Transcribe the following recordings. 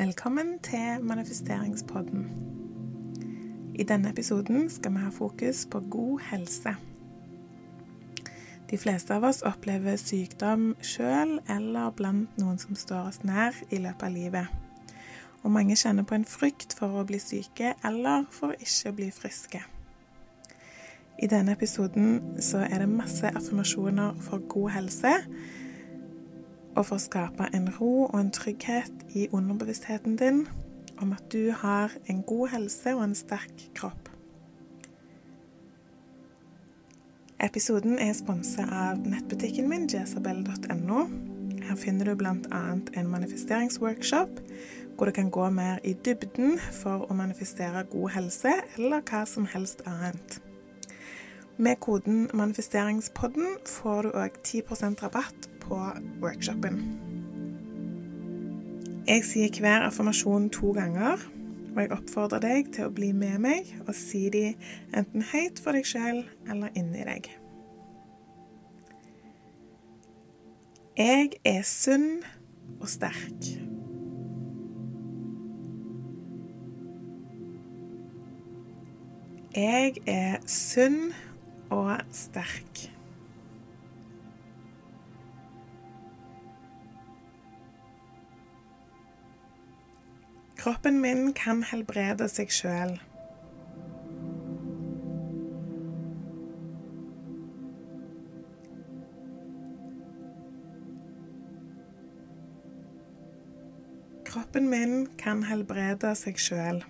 Velkommen til manifesteringspodden. I denne episoden skal vi ha fokus på god helse. De fleste av oss opplever sykdom sjøl eller blant noen som står oss nær i løpet av livet. Og mange kjenner på en frykt for å bli syke eller for ikke å bli friske. I denne episoden så er det masse affirmasjoner for god helse og for å skape en ro og en trygghet i underbevisstheten din om at du har en god helse og en sterk kropp. Episoden er sponsa av nettbutikken min jezabel.no. Her finner du bl.a. en manifesteringsworkshop hvor du kan gå mer i dybden for å manifestere god helse eller hva som helst annet. Med koden 'manifesteringspodden' får du òg 10 rabatt på workshopen. Jeg sier hver affirmasjon to ganger, og jeg oppfordrer deg til å bli med meg og si de enten høyt for deg sjøl eller inni deg. Jeg er sunn og sterk. Jeg er sunn og sterk. Kroppen min kan helbrede seg sjøl. Kroppen min kan helbrede seg sjøl.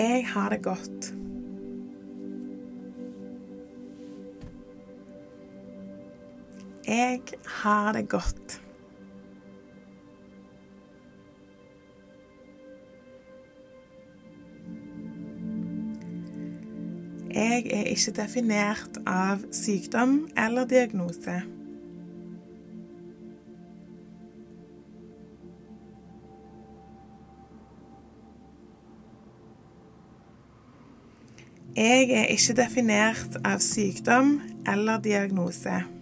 Jeg har det godt. Jeg har det godt. Jeg er ikke definert av sykdom eller diagnose. Jeg er ikke definert av sykdom eller diagnose.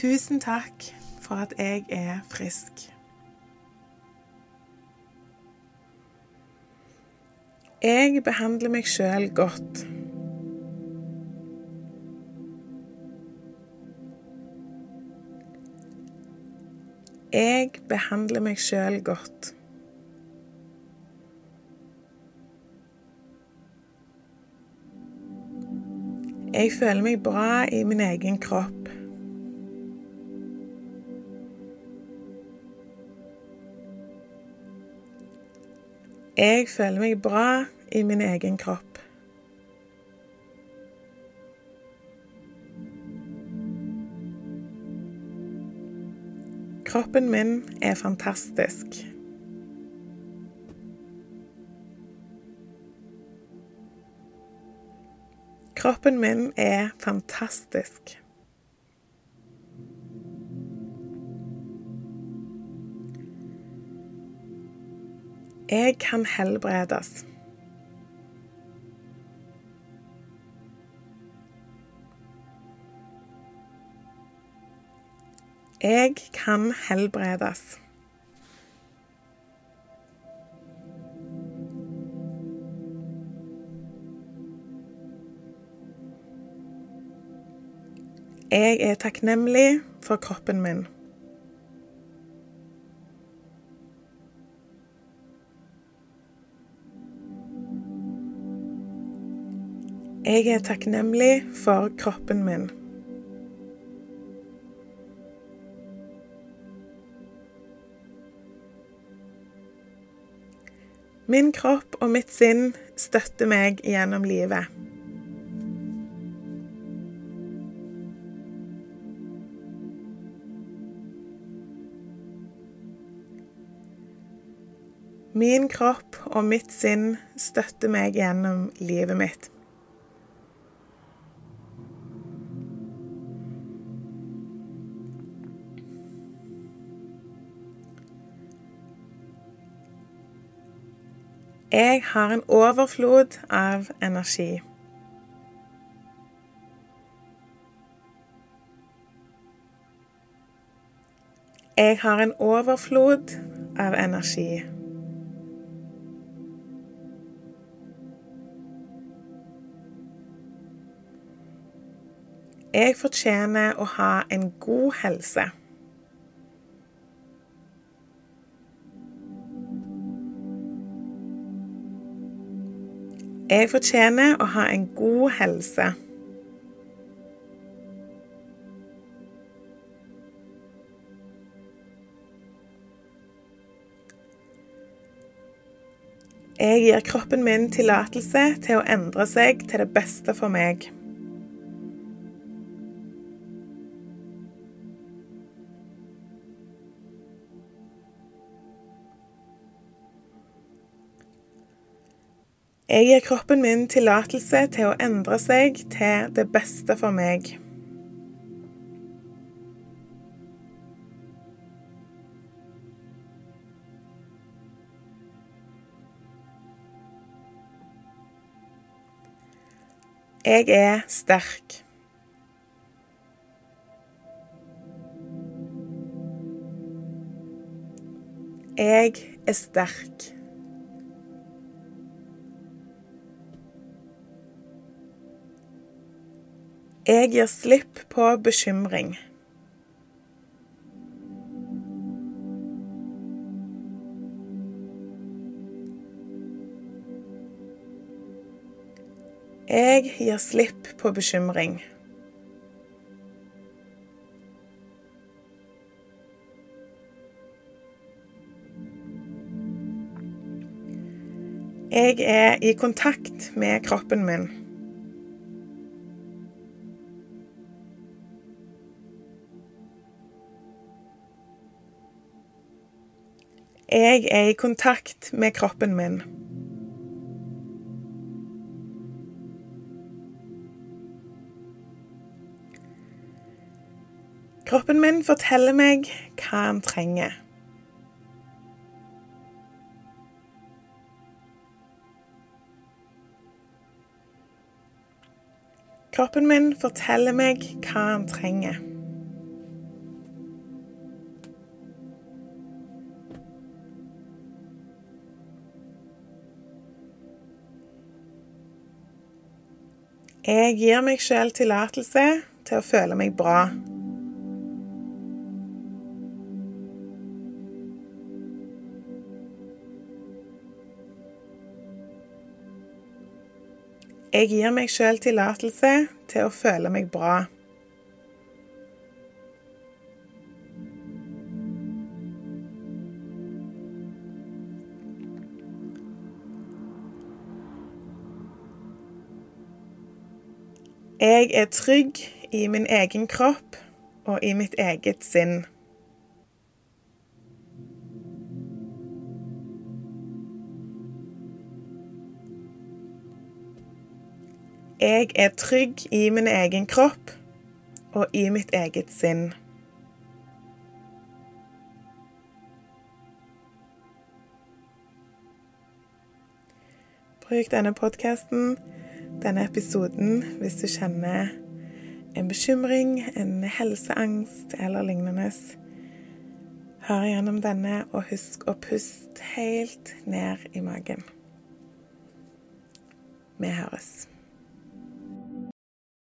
Tusen takk for at jeg er frisk. Jeg behandler meg sjøl godt. Jeg behandler meg sjøl godt. Jeg føler meg bra i min egen kropp. Jeg føler meg bra i min egen kropp. Kroppen min er fantastisk. Kroppen min er fantastisk. Jeg kan helbredes. Jeg kan helbredes. Jeg er takknemlig for kroppen min. Jeg er takknemlig for kroppen min. Min kropp og mitt sinn støtter meg gjennom livet. Min kropp og mitt sinn støtter meg gjennom livet mitt. Jeg har en overflod av energi. Jeg har en overflod av energi. Jeg fortjener å ha en god helse. Jeg fortjener å ha en god helse. Jeg gir kroppen min tillatelse til å endre seg til det beste for meg. Jeg gir kroppen min tillatelse til å endre seg til det beste for meg. Jeg er sterk. Jeg er sterk. Jeg gir slipp på bekymring. Jeg gir slipp på bekymring. Jeg er i kontakt med kroppen min. Jeg er i kontakt med kroppen min. Kroppen min forteller meg hva han trenger. Kroppen min forteller meg hva han trenger. Jeg gir meg sjøl tillatelse til å føle meg bra. Jeg gir meg sjøl tillatelse til å føle meg bra. Jeg er trygg i min egen kropp og i mitt eget sinn. Jeg er trygg i min egen kropp og i mitt eget sinn. Bruk denne podkasten denne episoden hvis du kjenner en bekymring, en helseangst eller lignende. Hør gjennom denne, og husk å puste helt ned i magen. Vi høres.